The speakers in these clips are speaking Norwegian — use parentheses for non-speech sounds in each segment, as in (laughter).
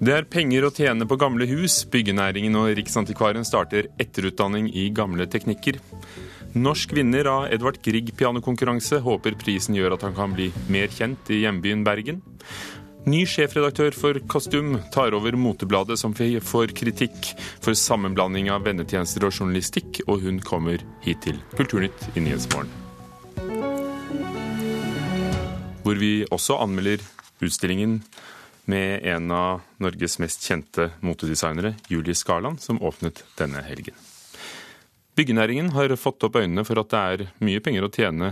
Det er penger å tjene på gamle hus. Byggenæringen og Riksantikvaren starter etterutdanning i gamle teknikker. Norsk vinner av Edvard Grieg pianokonkurranse håper prisen gjør at han kan bli mer kjent i hjembyen Bergen. Ny sjefredaktør for Kostum tar over Motebladet, som får kritikk for sammenblanding av vennetjenester og journalistikk, og hun kommer hit til Kulturnytt i Nyhetsmorgen. Hvor vi også anmelder utstillingen med en av Norges mest kjente motedesignere, Julie Skarland, som åpnet denne helgen. Byggenæringen har fått opp øynene for at det er mye penger å tjene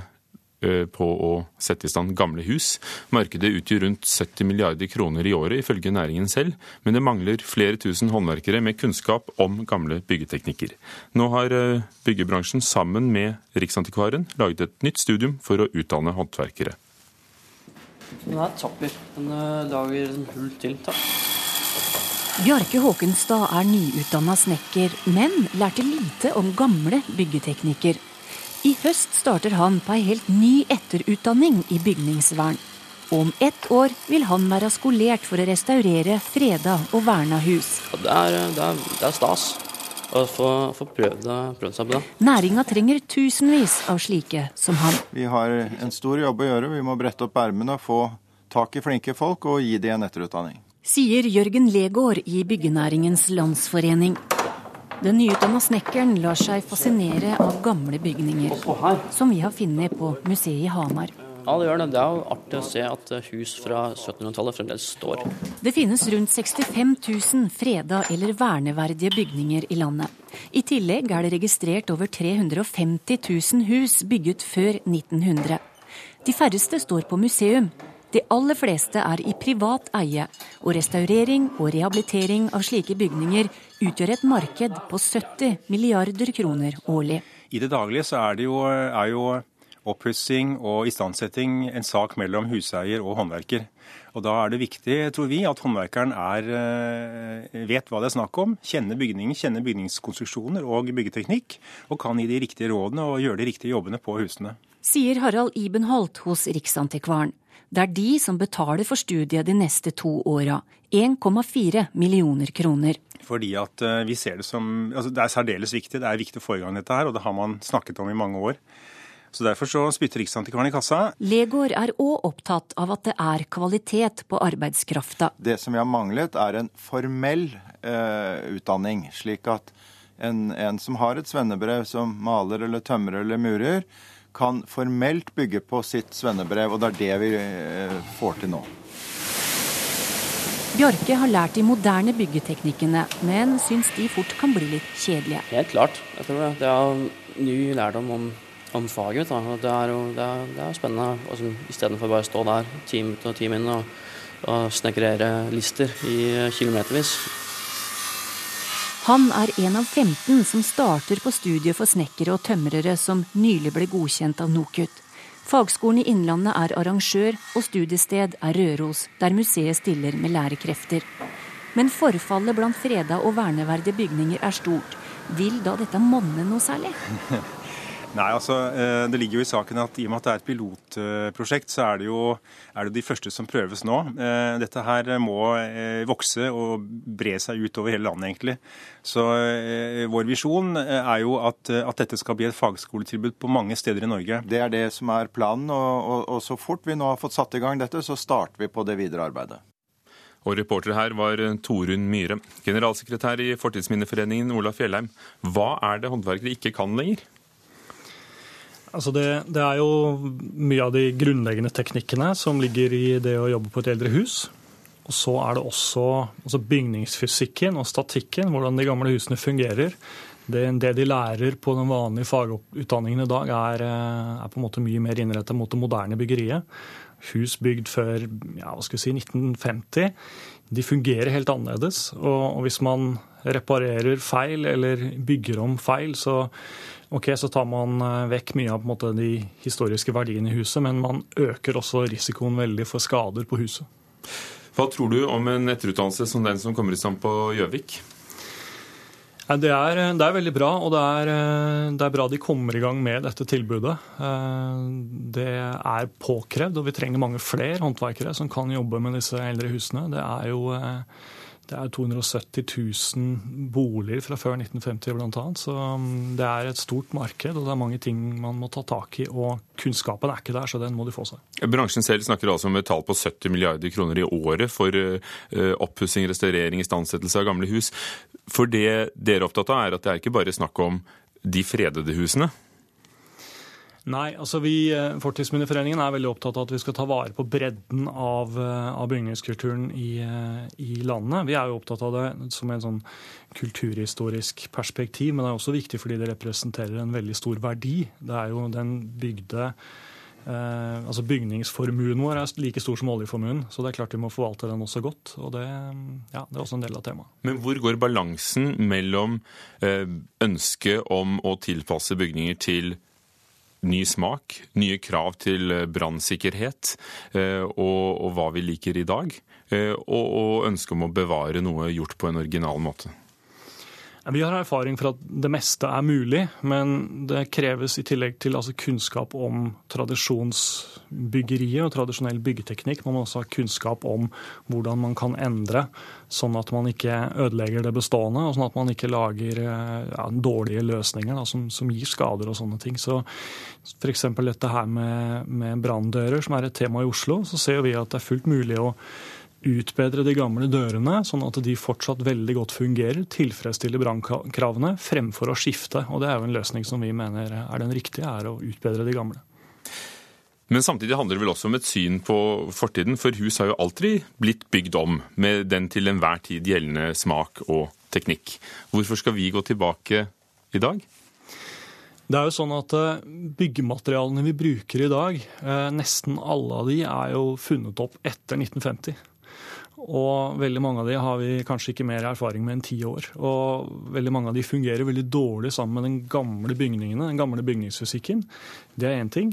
på å sette i stand gamle hus. Markedet utgjør rundt 70 milliarder kroner i året, ifølge næringen selv, men det mangler flere tusen håndverkere med kunnskap om gamle byggeteknikker. Nå har byggebransjen sammen med Riksantikvaren laget et nytt studium for å utdanne håndverkere. Den er tapper. Den lager hull til takk. Bjarke Håkenstad er nyutdanna snekker, men lærte lite om gamle byggeteknikker. I høst starter han på ei helt ny etterutdanning i bygningsvern. Og om ett år vil han være skolert for å restaurere freda og verna hus. Det er, det er, det er stas å få, få prøvd, prøvd, seg på det. Næringa trenger tusenvis av slike som han. Vi har en stor jobb å gjøre. Vi må brette opp ermene, få tak i flinke folk og gi dem en etterutdanning. Sier Jørgen Legård i Byggenæringens Landsforening. Den nyutdanna snekkeren lar seg fascinere av gamle bygninger, som vi har funnet på museet i Hamar. Ja, det gjør det. Det er jo artig å se at hus fra 1700-tallet fremdeles står. Det finnes rundt 65 000 freda eller verneverdige bygninger i landet. I tillegg er det registrert over 350 000 hus bygget før 1900. De færreste står på museum. De aller fleste er i privat eie, og restaurering og rehabilitering av slike bygninger utgjør et marked på 70 milliarder kroner årlig. I det daglige så er, det jo, er jo oppussing og istandsetting en sak mellom huseier og håndverker. Og Da er det viktig, tror vi, at håndverkeren er, vet hva det er snakk om, kjenner bygningen, kjenner bygningskonstruksjoner og byggeteknikk, og kan gi de riktige rådene og gjøre de riktige jobbene på husene. Sier Harald Ibenholt hos Riksantikvaren. Det er de som betaler for studiet de neste to åra. 1,4 millioner kroner. Fordi at vi ser Det som, altså det er særdeles viktig. Det er viktig å få i gang dette her, og det har man snakket om i mange år. Så Derfor så spytter Riksantikvaren i kassa. Legård er òg opptatt av at det er kvalitet på arbeidskrafta. Det som vi har manglet, er en formell eh, utdanning. Slik at en, en som har et svennebrev som maler eller tømrer eller murer, kan formelt bygge på sitt svennebrev, og det er det vi eh, får til nå. Bjarke har lært de moderne byggeteknikkene, men syns de fort kan bli litt kjedelige. Helt klart. Jeg tror det. Det er ny lærdom om, om faget. Da. Det er jo det er, det er spennende. Altså, Istedenfor bare å stå der time ut og time inn og, og snekrere lister i kilometervis. Han er en av 15 som starter på studiet for snekkere og tømrere som nylig ble godkjent av NOKUT. Fagskolen i Innlandet er arrangør, og studiested er Røros, der museet stiller med lærekrefter. Men forfallet blant freda og verneverdige bygninger er stort. Vil da dette monne noe særlig? (laughs) Nei, altså Det ligger jo i saken at i og med at det er et pilotprosjekt, så er det jo er det de første som prøves nå. Dette her må vokse og bre seg ut over hele landet, egentlig. Så vår visjon er jo at, at dette skal bli et fagskoletilbud på mange steder i Norge. Det er det som er planen, og, og, og så fort vi nå har fått satt i gang dette, så starter vi på det videre arbeidet. Og reporter her var Torunn Myhre. Generalsekretær i Fortidsminneforeningen, Ola Fjellheim. Hva er det håndverkere ikke kan lenger? Altså det, det, er jo mye av de grunnleggende teknikkene som ligger i det å jobbe på et eldre hus. Og så er det også altså bygningsfysikken og statikken, hvordan de gamle husene fungerer. Det, det de lærer på den vanlige fagutdanningen i dag, er, er på en måte mye mer innrettet mot det moderne byggeriet. Hus bygd før ja, hva skal vi si, 1950. De fungerer helt annerledes. Og hvis man reparerer feil eller bygger om feil, så Ok, Så tar man vekk mye av måte, de historiske verdiene i huset, men man øker også risikoen veldig for skader på huset. Hva tror du om en etterutdannelse som den som kommer i stand på Gjøvik? Det er, det er, veldig bra, og det er, det er, bra de kommer i gang med dette tilbudet. Det er påkrevd, og vi trenger mange flere håndverkere som kan jobbe med disse eldre husene. Det er jo Det er 270 000 boliger fra før 1950 bl.a. Så um, det er et stort marked, og det er mange ting man må ta tak i. Og kunnskapen er ikke der, så den må de få seg. Bransjen selv snakker altså om et tall på 70 milliarder kroner i året for uh, oppussing, restaurering, istandsettelse av gamle hus. For det dere er opptatt av, er at det er ikke bare snakk om de fredede husene? Nei, altså vi, eh, Fortidsminneforeningen er veldig opptatt av at vi skal ta vare på bredden av, eh, av bygningskulturen i, eh, i, landet. Vi er jo opptatt av det som en sånn kulturhistorisk perspektiv, men det er også viktig fordi det representerer en veldig stor verdi. Det er jo den bygde eh, altså Bygningsformuen vår er like stor som oljeformuen, så det er klart vi må forvalte den også godt. og Det, ja, det er også en del av temaet. Men hvor går balansen mellom eh, ønsket om å tilpasse bygninger til ny smak, nye krav til eh, brannsikkerhet eh, og, og, hva vi liker i dag. Eh, og, og ønsket om å bevare noe gjort på en original måte. Vi har erfaring for at det meste er mulig, men det kreves i tillegg til altså kunnskap om tradisjonsbyggeriet og tradisjonell byggeteknikk. Man må også ha kunnskap om hvordan man kan endre, sånn at man ikke ødelegger det bestående, og sånn at man ikke lager ja, dårlige løsninger da, som, som, gir skader og sånne ting. Så F.eks. dette her med, med branndører, som er et tema i Oslo, så ser vi at det er fullt mulig å utbedre de gamle dørene, sånn at de fortsatt veldig godt fungerer, tilfredsstiller brannkravene, fremfor å skifte. Og Det er jo en løsning som vi mener er den riktige, er å utbedre de gamle. Men samtidig handler det vel også om et syn på fortiden, for hus har jo alltid blitt bygd om med den til enhver tid gjeldende smak og teknikk. Hvorfor skal vi gå tilbake i dag? Det er jo sånn at eh, Byggematerialene vi bruker i dag, eh, nesten alle av de er jo funnet opp etter 1950. Og veldig mange av de har vi kanskje ikke mer erfaring med enn ti år. Og veldig mange av de fungerer veldig dårlig sammen med den gamle bygningene, den gamle bygningsfysikken. Det er én ting.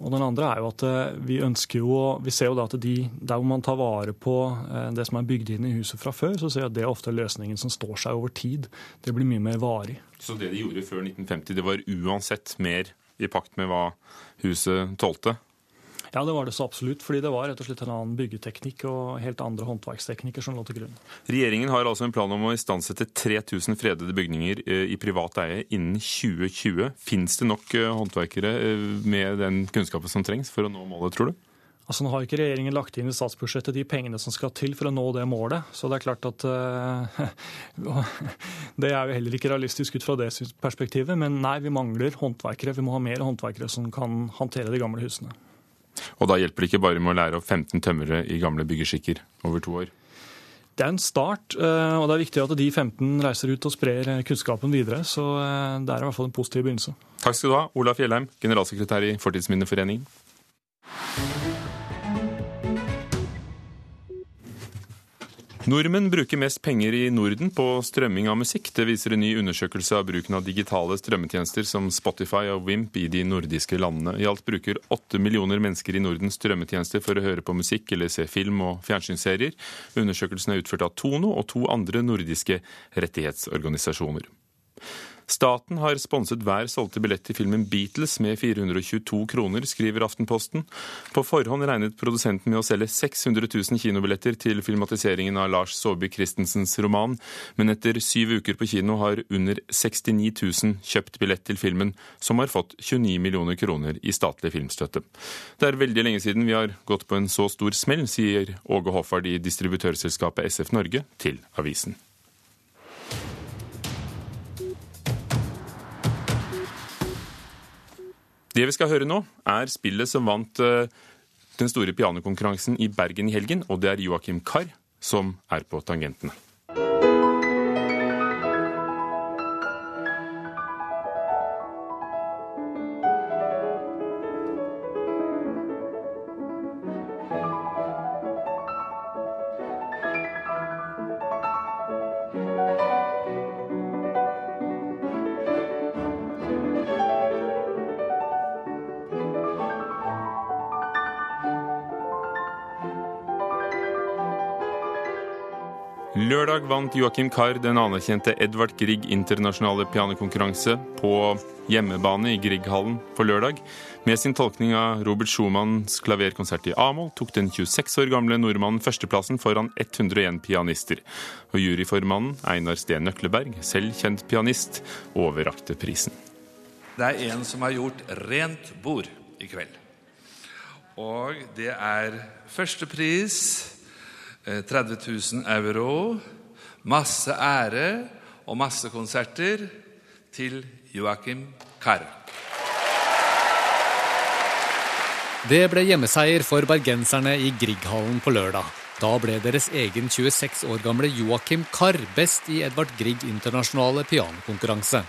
Og den andre er jo at eh, vi ønsker jo Vi ser jo da at de, der hvor man tar vare på eh, det som er bygd inn i huset fra før, så ser jeg at det er ofte løsningen som står seg over tid. Det blir mye mer varig. Så det de gjorde før 1950, det var uansett mer i pakt med hva huset tålte? Ja, det var det så absolutt. Fordi det var rett og slett en annen byggeteknikk og helt andre håndverksteknikker som lå til grunn. Regjeringen har altså en plan om å istandsette 3000 fredede bygninger eh, i privat eie innen 2020. Fins det nok eh, håndverkere eh, med den kunnskapen som trengs for å nå målet, tror du? Altså, nå har ikke regjeringen lagt inn i statsbudsjettet de pengene som skal til for å nå det målet. Så det er klart at uh, (laughs) Det er jo heller ikke realistisk ut fra det perspektivet. Men nei, vi mangler håndverkere. Vi må ha mer håndverkere som kan håndtere de gamle husene. Og da hjelper det ikke bare med å lære opp 15 tømmere i gamle byggeskikker over to år? Det er en start, eh, og det er viktig at de 15 reiser ut og sprer eh, kunnskapen videre. Så eh, det er i hvert fall en positiv begynnelse. Takk skal du ha, Olaf Fjellheim, generalsekretær i Fortidsminneforeningen. Nordmenn bruker mest penger i Norden på strømming av musikk. Det viser en ny undersøkelse av bruken av digitale strømmetjenester som Spotify og Wimp i de nordiske landene. I alt bruker åtte millioner mennesker i Norden strømmetjenester for å høre på musikk eller se film og fjernsynsserier. Undersøkelsen er utført av Tono og to andre nordiske rettighetsorganisasjoner. Staten har sponset hver solgte billett til filmen Beatles med 422 kroner, skriver Aftenposten. På forhånd regnet produsenten med å selge 600 000 kinobilletter til filmatiseringen av Lars Saabye Christensens roman, men etter syv uker på kino har under 69 000 kjøpt billett til filmen, som har fått 29 millioner kroner i statlig filmstøtte. Det er veldig lenge siden vi har gått på en så stor smell, sier Åge Hoffard i distributørselskapet SF Norge til avisen. Det vi skal høre nå, er spillet som vant eh, den store pianokonkurransen i Bergen i helgen, og det er Joakim Karr som er på tangentene. Vant Joakim Carr den anerkjente Edvard Grieg internasjonale pianokonkurranse på hjemmebane i Grieghallen på lørdag. Med sin tolkning av Robert Schumanns klaverkonsert i A-moll tok den 26 år gamle nordmannen førsteplassen foran 101 pianister. Og juryformannen Einar Steen Nøkleberg, selv kjent pianist, overrakte prisen. Det er en som har gjort rent bord i kveld. Og det er førstepris 30 000 euro, masse ære og masse konserter til Joakim Carr. Det ble hjemmeseier for bergenserne i Grieghallen på lørdag. Da ble deres egen 26 år gamle Joakim Carr best i Edvard Grieg internasjonale pianokonkurranse.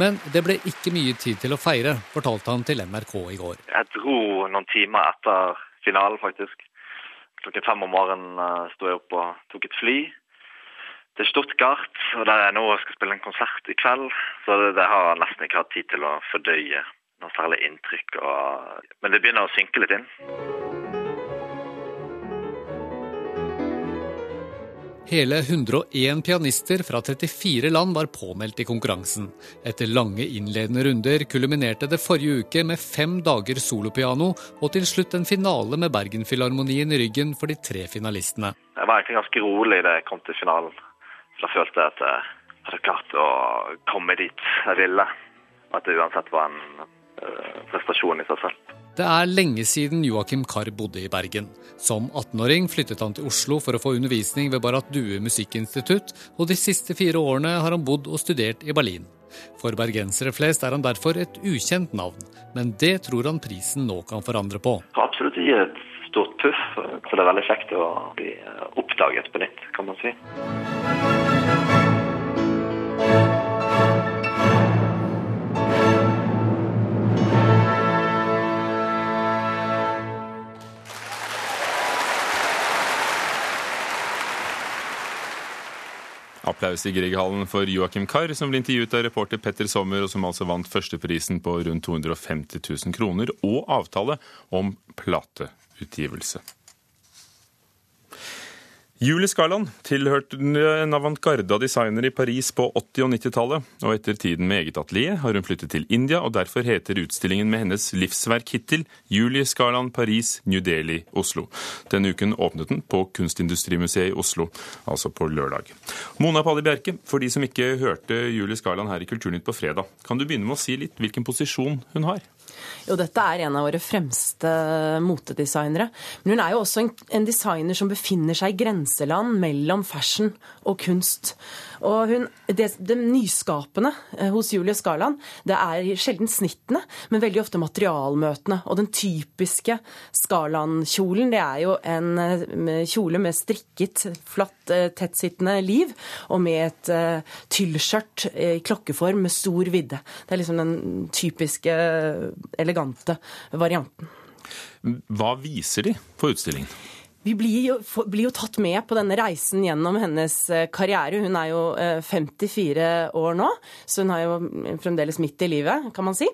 Men det ble ikke mye tid til å feire, fortalte han til NRK i går. Jeg dro noen timer etter finalen, faktisk. Klokken fem om morgenen uh, sto jeg opp og tok et fly til Stuttgart, og der jeg nå skal spille en konsert i kveld. Så det, det har jeg nesten ikke hatt tid til å fordøye noe særlig inntrykk. Og, men det begynner å synke litt inn. Hele 101 pianister fra 34 land var påmeldt i konkurransen. Etter lange innledende runder kulminerte det forrige uke med fem dager solopiano, og til slutt en finale med Bergenfilharmonien i ryggen for de tre finalistene. Jeg var egentlig ganske rolig da jeg kom til finalen. Da følte jeg at jeg hadde klart å komme dit jeg ville. At det uansett var en uh, prestasjon i seg selv. Det er lenge siden Joakim Carr bodde i Bergen. Som 18-åring flyttet han til Oslo for å få undervisning ved Barrat Due musikkinstitutt, og de siste fire årene har han bodd og studert i Berlin. For bergensere flest er han derfor et ukjent navn, men det tror han prisen nå kan forandre på. Absolutt gi et stort puff, så det er veldig kjekt å bli oppdaget på nytt, kan man si. Applaus i Grieghallen for Joakim Carr, som ble intervjuet av reporter Petter Sommer, og som altså vant førsteprisen på rundt 250 000 kroner, og avtale om plateutgivelse. Julie Skarland tilhørte en avantgarde av designere i Paris på 80- og 90-tallet, og etter tiden med eget atelier har hun flyttet til India, og derfor heter utstillingen med hennes livsverk hittil Julie Skarland Paris, New Delhi, Oslo. Denne uken åpnet den på Kunstindustrimuseet i Oslo, altså på lørdag. Mona Palli Bjerke, for de som ikke hørte Julie Skarland her i Kulturnytt på fredag, kan du begynne med å si litt hvilken posisjon hun har? Jo, dette er en av våre fremste motedesignere. Men hun er jo også en, en designer som befinner seg i grenseland mellom fashion og kunst. Og hun, det, det, nyskapende hos Julie Skarland, det er sjelden snittene, men veldig ofte materialmøtene. Og den typiske Skarland-kjolen, det er jo en kjole med strikket, flatt, tettsittende liv, og med et uh, tyllskjørt i klokkeform med stor vidde. Det er liksom den typiske elegante varianten. Hva viser de på utstillingen? Vi blir jo, blir jo, tatt med på denne reisen gjennom hennes karriere. Hun er jo 54 år nå, så hun er jo fremdeles midt i livet, kan man si.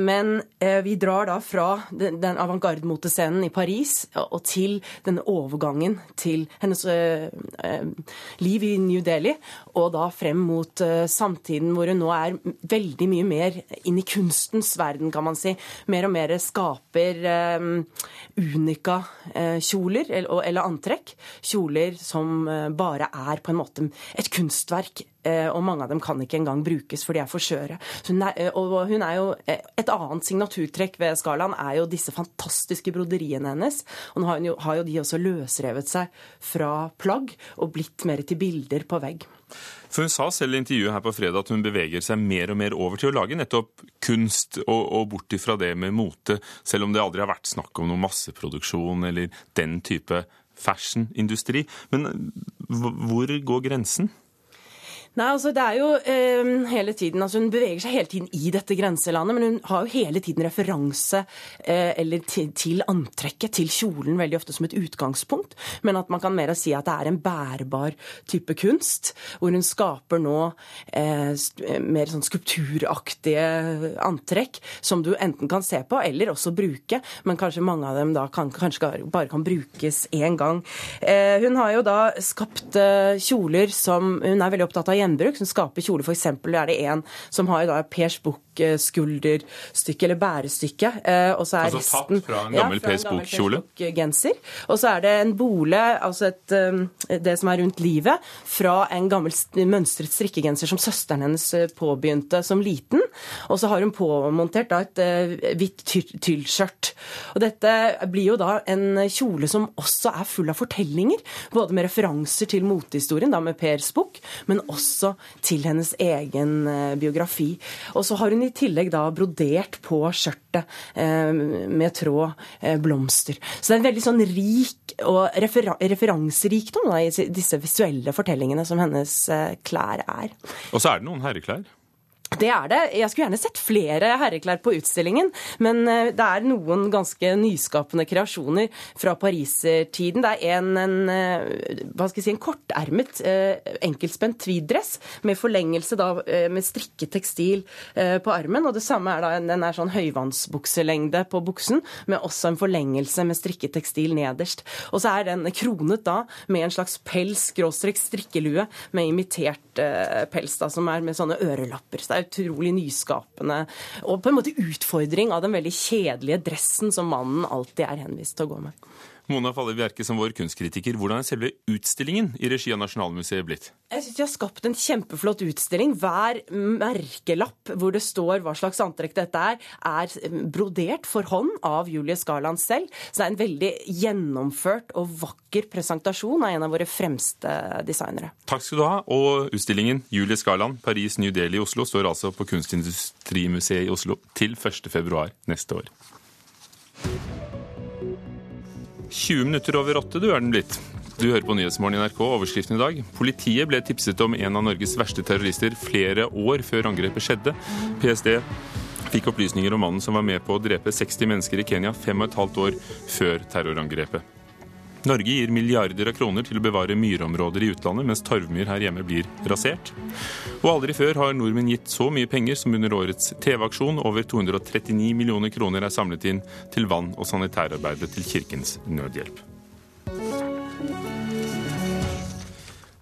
Men vi drar da fra den avantgarde-motescenen i Paris og til denne overgangen til hennes liv i New Delhi, og da frem mot samtiden hvor hun nå er veldig mye mer inn i kunstens verden, kan man si. Mer og mer skaper unika kjoler eller antrekk. Kjoler som bare er på en måte et kunstverk. Og mange av dem kan ikke engang brukes, for de er for skjøre. Og hun er jo, et annet signaturtrekk ved Skalaen er jo disse fantastiske broderiene hennes. Og nå har, jo, har jo de også løsrevet seg fra plagg og blitt mer til bilder på vegg. For Hun sa selv i intervjuet her på fredag at hun beveger seg mer og mer over til å lage nettopp kunst, og, og bort ifra det med mote, selv om det aldri har vært snakk om noen masseproduksjon eller den type fashionindustri. Men hvor går grensen? Nei, altså det er jo eh, hele tiden, altså Hun beveger seg hele tiden i dette grenselandet, men hun har jo hele tiden referanse eh, eller til, til, antrekket, til kjolen, veldig ofte som et utgangspunkt. Men at man kan mer si at det er en bærbar type kunst, hvor hun skaper nå eh, mer sånn skulpturaktige antrekk som du enten kan se på eller også bruke, men kanskje mange av dem da kan, kanskje bare kan brukes én gang. Eh, hun har jo da skapt eh, kjoler som Hun er veldig opptatt av gjenbruk, som skaper kjoler. F.eks. er det en som har da Pers Buch-skulderstykke, eller bærestykke. Eh, og så er altså resten, tatt fra en gammel ja, Pers Buch-kjole? genser Og så er det en bole, altså et, eh, det som er rundt livet, fra en gammel mønstret strikkegenser som søsteren hennes eh, påbegynte som liten. Og så har hun påmontert da et hvitt tyllskjørt. Og dette blir jo da en kjole som også er full av fortellinger, både med referanser til motehistorien, da med Pers Buch, men også også til hennes egen eh, biografi. Og så har hun i tillegg da brodert på skjørtet eh, med tråd eh, blomster. Så det er en veldig sånn rik og refer referanserikdom i disse visuelle fortellingene som hennes klær er. Og så er det noen herreklær? Det er det. Jeg skulle gjerne sett flere herreklær på utstillingen, men eh, det er noen ganske nyskapende kreasjoner fra parisertiden. Det er en, en eh, hva skal jeg si, en kortermet, enkeltspent tweed-dress med forlengelse da, med strikket tekstil på armen. Og det samme er da den er sånn høyvannsbukselengde på buksen, med også en forlengelse med strikket tekstil nederst. Og så er den kronet da med en slags pels, skråstrek strikkelue med imitert pels, da, som er med sånne ørelapper. Så er utrolig nyskapende. Og på en måte utfordring av den veldig kjedelige dressen som mannen alltid er henvist til å gå med. Mona Falle Bjerke, som vår kunstkritiker, hvordan er selve utstillingen i regi av Nasjonalmuseet blitt? Jeg synes De har skapt en kjempeflott utstilling. Hver merkelapp hvor det står hva slags antrekk dette er, er brodert for hånd av Julie Skarland selv. Så det er en veldig gjennomført og vakker presentasjon av en av våre fremste designere. Takk skal du ha. Og utstillingen Julie Skarland, Paris, New Delhi, Oslo står altså på Kunstindustrimuseet i Oslo til 1.2 neste år. 20 minutter over åtte, du er den blitt. Du hører på Nyhetsmorgen i NRK. Overskriften i dag. Politiet ble tipset om en av Norges verste terrorister flere år før angrepet skjedde. PST fikk opplysninger om mannen som var med på å drepe 60 mennesker i Kenya fem og et halvt år før terrorangrepet. Norge gir milliarder av kroner til å bevare myrområder i utlandet, mens torvmyr her hjemme blir rasert. Og aldri før har nordmenn gitt så mye penger som under årets TV-aksjon. Over 239 millioner kroner er samlet inn til vann- og sanitærarbeidet til Kirkens Nødhjelp.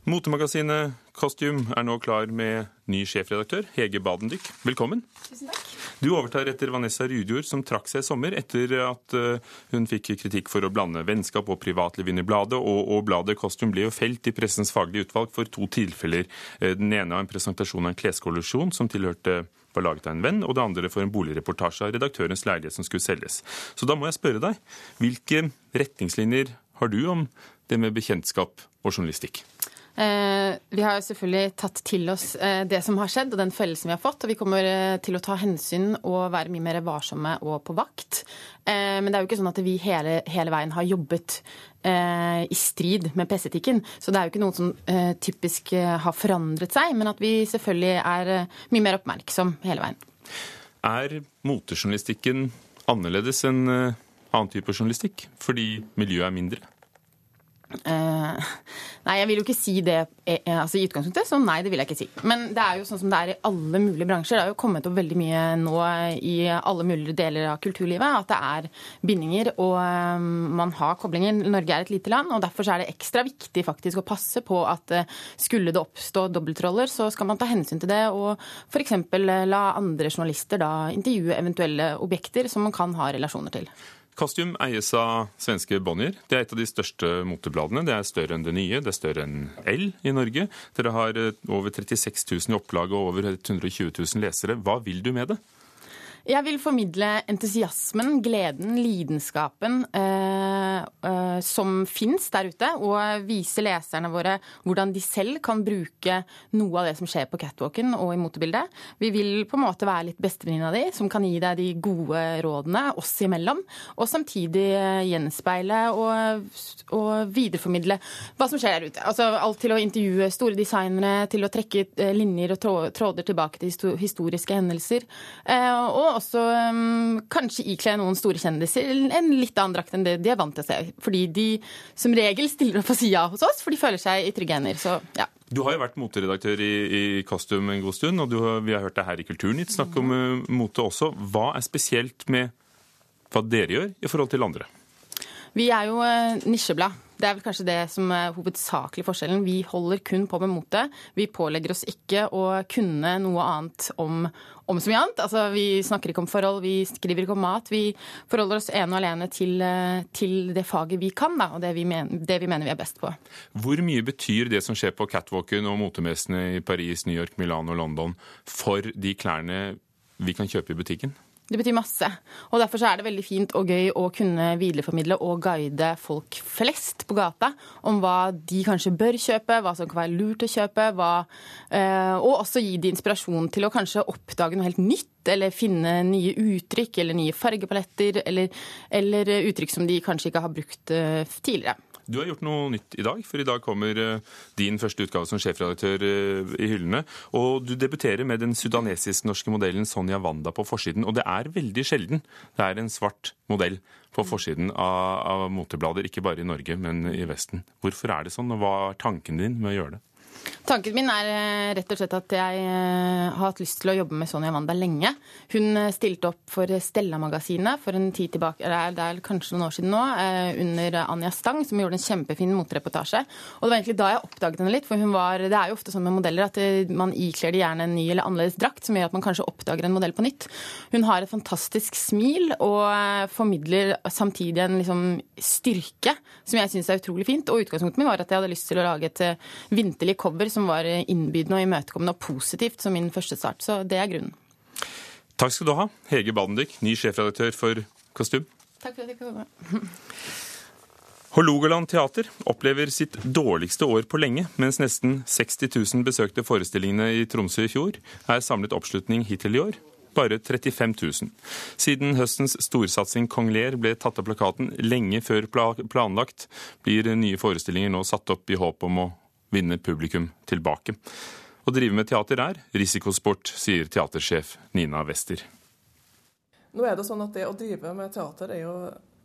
Motemagasinet Costume er nå klar med ny sjefredaktør, Hege Badendyk. Velkommen. Tusen takk. Du overtar etter Vanessa Rudjord, som trakk seg i sommer etter at eh, hun fikk kritikk for å blande vennskap og privatliv inn i bladet. Og, og bladet Costume ble jo felt i pressens faglige utvalg for to tilfeller. Eh, den ene av en presentasjon av en kleskollisjon som tilhørte var laget av en venn, og det andre for en boligreportasje av redaktørens leilighet som skulle selges. Så da må jeg spørre deg, hvilke retningslinjer har du om det med bekjentskap og journalistikk? Eh, vi har selvfølgelig tatt til oss eh, det som har skjedd og den fellelsen vi har fått. Og vi kommer eh, til å ta hensyn og være mye mer varsomme og på vakt. Men det er jo ikke sånn at vi hele, hele veien har jobbet i strid med presseetikken. Så det er jo ikke noe som typisk har forandret seg, men at vi selvfølgelig er mye mer oppmerksom hele veien. Er motejournalistikken annerledes enn annen type journalistikk fordi miljøet er mindre? Uh, nei, jeg vil jo ikke si det eh, altså, i utgangspunktet, så nei, det vil jeg ikke si. Men det er jo sånn som det er i alle mulige bransjer. Det har jo kommet opp veldig mye nå i alle mulige deler av kulturlivet at det er bindinger og um, man har koblinger. Norge er et lite land, og derfor er det ekstra viktig faktisk å passe på at skulle det oppstå dobbeltroller, så skal man ta hensyn til det og f.eks. la andre journalister da intervjue eventuelle objekter som man kan ha relasjoner til. Costume eies av svenske Bonnier. Det er et av de største motebladene. Det er større enn det nye, det er større enn L i Norge. Dere har eh, over 36 000 i opplag og over 120 000 lesere. Hva vil du med det? Jeg vil formidle entusiasmen, gleden, lidenskapen eh, som fins der ute. Og vise leserne våre hvordan de selv kan bruke noe av det som skjer på catwalken og i motebildet. Vi vil på en måte være litt bestevenninna di, som kan gi deg de gode rådene oss imellom. Og samtidig gjenspeile og, og videreformidle hva som skjer der ute. Altså alt til å intervjue store designere, til å trekke eh, linjer og tråder tilbake til historiske hendelser. Eh, og også um, kanskje ikle noen store kjendiser en litt annen drakt enn det de er vant til å se. Fordi de som regel stiller opp og sier ja hos oss, for de føler seg i trygge hender. Så ja. Du har jo vært moteredaktør i, i Costume en god stund, og har, vi har hørt deg her i Kulturnytt snakke om uh, mote også. Hva er spesielt med hva dere gjør i forhold til andre? Vi er jo uh, nisjeblad. Det er vel kanskje det som er hovedsakelig forskjellen. Vi holder kun på med mote. Vi pålegger oss ikke å kunne noe annet om, om så mye annet. Altså, vi snakker ikke om forhold, vi skriver ikke om mat. Vi forholder oss ene og alene til, til det faget vi kan, da, og det vi, men, det vi, mener vi er best på. Hvor mye betyr det som skjer på catwalken og motemessene i Paris, New York, Milano og London for de klærne vi kan kjøpe i butikken? Det betyr masse. Og Derfor er det veldig fint og gøy å kunne videreformidle og guide folk flest på gata om hva de kanskje bør kjøpe, hva som kan være lurt å kjøpe, hva, øh, og også gi de inspirasjon til å kanskje oppdage noe helt nytt. Eller finne nye uttrykk eller nye fargepaletter eller, eller uttrykk som de kanskje ikke har brukt øh, tidligere. Du har gjort noe nytt i dag, for i dag kommer eh, din første utgave som sjefredaktør eh, i hyllene. Og du debuterer med den sudanesisk-norske modellen Sonja Wanda på forsiden. Og det er veldig sjelden det er en svart modell på forsiden av, av moteblader, ikke bare i Norge, men i Vesten. Hvorfor er det sånn, og hva er tanken din med å gjøre det? Tanken min er eh, rett og slett at jeg eh, har hatt lyst til å jobbe med Sonja Wanda lenge. Hun eh, stilte opp for Stella-magasinet for en tid tilbake, det er kanskje noen år siden nå, under Anja Stang, som gjorde en kjempefin motereportasje. Og det var egentlig da jeg oppdaget henne litt, for var, det er jo ofte sånn med modeller at man ikler de gjerne en ny eller annerledes drakt, som gjør at man kanskje oppdager en modell på nytt. Hun har et fantastisk smil og formidler samtidig en liksom styrke som jeg syns er utrolig fint. Og utgangspunktet mitt var at jeg hadde lyst til å lage et vinterlig cover som var innbydende og imøtekommende og positivt som min første start. Så det er grunnen. Takk skal du ha, Hege Badendyk, ny sjefredaktør for Kostym. Takk for at jeg fikk komme. Hålogaland teater opplever sitt dårligste år på lenge, mens nesten 60 000 besøkte forestillingene i Tromsø i fjor, er samlet oppslutning hittil i år bare 35 000. Siden høstens storsatsing Kong Ler ble tatt av plakaten lenge før planlagt, blir nye forestillinger nå satt opp i håp om å vinne publikum tilbake. Å drive med teater er risikosport, sier teatersjef Nina Wester. Nå er det sånn at det å drive med teater er jo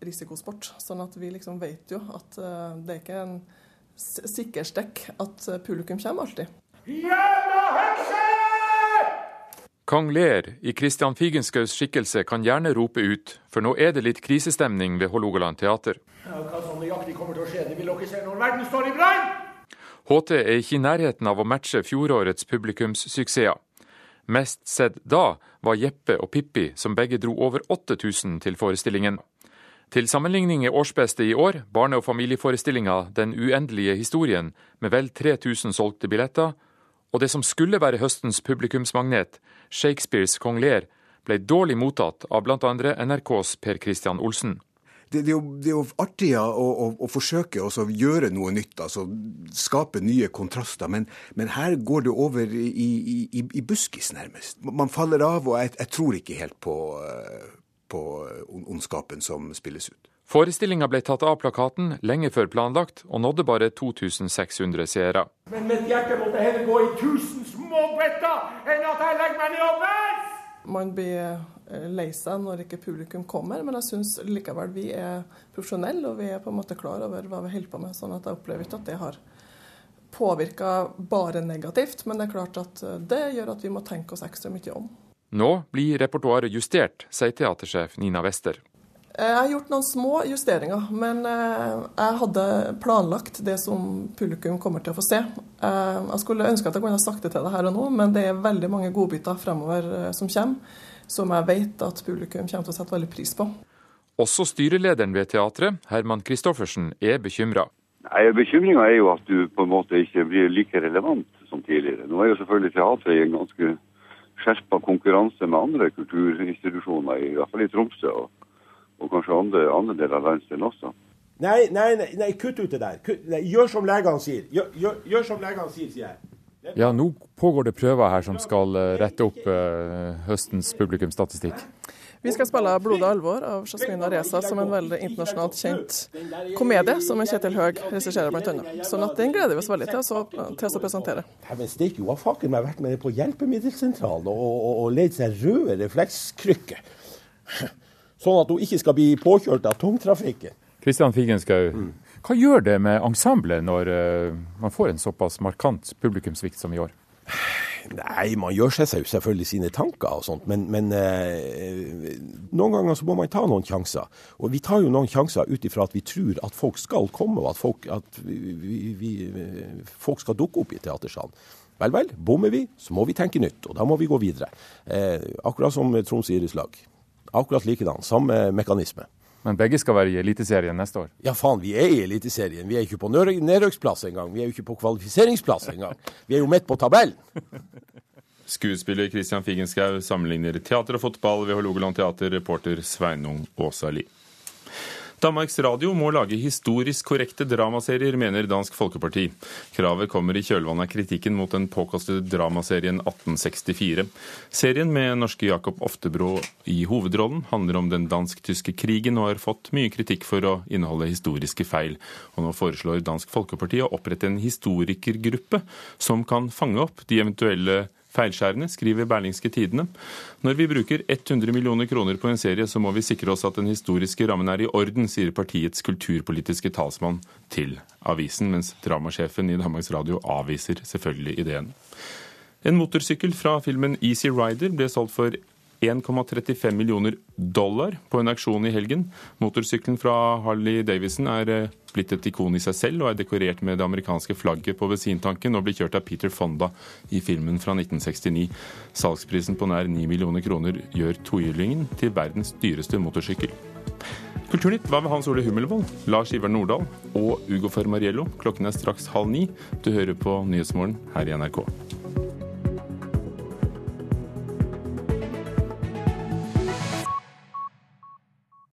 risikosport. Sånn at vi liksom vet jo at eh, det er ikke en sikkerstekk at publikum kommer alltid. Jævla hekse! Kong Ler i Christian Figenschous skikkelse kan gjerne rope ut, for nå er det litt krisestemning ved Hålogaland teater. Ja, hva som nøyaktig kommer til å skje, det vil dere se når verden står i brann! HT er ikke i nærheten av å matche fjorårets publikumssuksesser. Mest sett da var Jeppe og Pippi, som begge dro over 8000 til forestillingen. Til sammenligning er årsbeste i år barne- og familieforestillinga Den uendelige historien, med vel 3000 solgte billetter, og det som skulle være høstens publikumsmagnet, Shakespeares Kong Lear, ble dårlig mottatt av bl.a. NRKs Per Christian Olsen det, det, er jo, det, er jo, artig å, å, å forsøke å gjøre noe nytt, altså skape nye kontraster. Men, men her går det over i, i, i, buskis, nærmest. Man faller av, og jeg, jeg tror ikke helt på, eh, på ondskapen som spilles ut. Forestillinga ble tatt av plakaten lenge før planlagt, og nådde bare 2600 seere. Men mitt hjerte måtte heller gå i tusen små bretter enn at jeg legger meg ned og bæsjer! Man blir Eh, lei seg når ikke publikum kommer, men jeg syns likevel vi er profesjonelle og vi er på en måte klar over hva vi holder på med. sånn at jeg opplever ikke at det har påvirka bare negativt, men det er klart at eh, det gjør at vi må tenke oss ekstra mye om. Nå blir repertoaret justert, sier teatersjef Nina Wester. Eh, jeg har gjort noen små justeringer, men jeg hadde planlagt det som publikum kommer til å få se. Jeg skulle ønske at jeg kunne ha sagt det til deg her og nå, men det er veldig mange godbiter fremover som kommer som jeg vet at publikum kommer til å sette veldig pris på. Også styrelederen ved teatret, Herman Christoffersen, er bekymra. Bekymringa er jo at du på en måte ikke blir like relevant som tidligere. Nå er jo selvfølgelig teatret i en ganske skjerpa konkurranse med andre kulturinstitusjoner, i hvert fall i Tromsø og, og kanskje andre, andre deler av landsdelen også. Nei, nei, nei, nei, kutt ut det der. Kutt, nei, gjør som legene sier. Gjør, gjør, gjør som legene sier, sier jeg. Ja, nå pågår det prøver her som skal eh, rette opp uh, høstens publikumsstatistikk. Vi skal spille 'Blodig alvor' av Jasmina Reza som en veldig internasjonalt kjent komedie, som Kjetil Høeg regisserer bl.a. Sånn at den gleder vi oss veldig til, så, til å presentere. Dæven steike, hun har faken meg vært med på hjelpemiddelsentralen og, og, og leid seg røde reflekskrykker. Sånn at hun ikke skal bli påkjørt av tungtrafikken. Kristian Figenschou, mm. hva gjør det med ensemblet når uh, man får en såpass markant publikumssvikt som i år? Nei, man gjør seg selvfølgelig sine tanker og sånt, men, men eh, noen ganger så må man ta noen sjanser. Og vi tar jo noen sjanser ut ifra at vi tror at folk skal komme, og at folk, at vi, vi, folk skal dukke opp i teatersalen. Vel, vel, bommer vi, så må vi tenke nytt, og da må vi gå videre. Eh, akkurat som Troms idrettslag. Akkurat likedan. Samme mekanisme. Men begge skal være i Eliteserien neste år? Ja, faen, vi er i Eliteserien. Vi er ikke på nedrøksplass engang. Vi er jo ikke på kvalifiseringsplass engang. Vi er jo midt på tabellen. (laughs) Skuespiller Christian Figenschou sammenligner teater og fotball ved Hålogaland teater, reporter Sveinung Åsali. Danmarks Radio må lage historisk korrekte dramaserier, mener Dansk Folkeparti. Kravet kommer i kjølvannet av kritikken mot den påkostede dramaserien 1864. Serien med norske Jakob Oftebro i hovedrollen handler om den dansk-tyske krigen og har fått mye kritikk for å inneholde historiske feil. Og nå foreslår Dansk Folkeparti å opprette en historikergruppe som kan fange opp de eventuelle feilskjærende, skriver Berlingske Tidene. Når vi bruker 100 millioner kroner på en serie, så må vi sikre oss at den historiske rammen er i orden, sier partiets kulturpolitiske talsmann til avisen, mens dramasjefen i Danmarks Radio avviser selvfølgelig ideen. En motorsykkel fra filmen Easy Rider ble solgt for 1,35 millioner dollar på en auksjon i helgen. Motorsykkelen fra Harley Davison er eh, blitt et ikon i seg selv og er dekorert med det amerikanske flagget på bensintanken og blir kjørt av Peter Fonda i filmen fra 1969. Salgsprisen på nær 9 millioner kroner gjør tohjulingen til verdens dyreste motorsykkel. Kulturnytt var ved Hans Ole Hummelvold, Lars Ivar Nordahl og Ugo Fermariello. Klokken er straks halv ni. Du hører på Nyhetsmorgen her i NRK.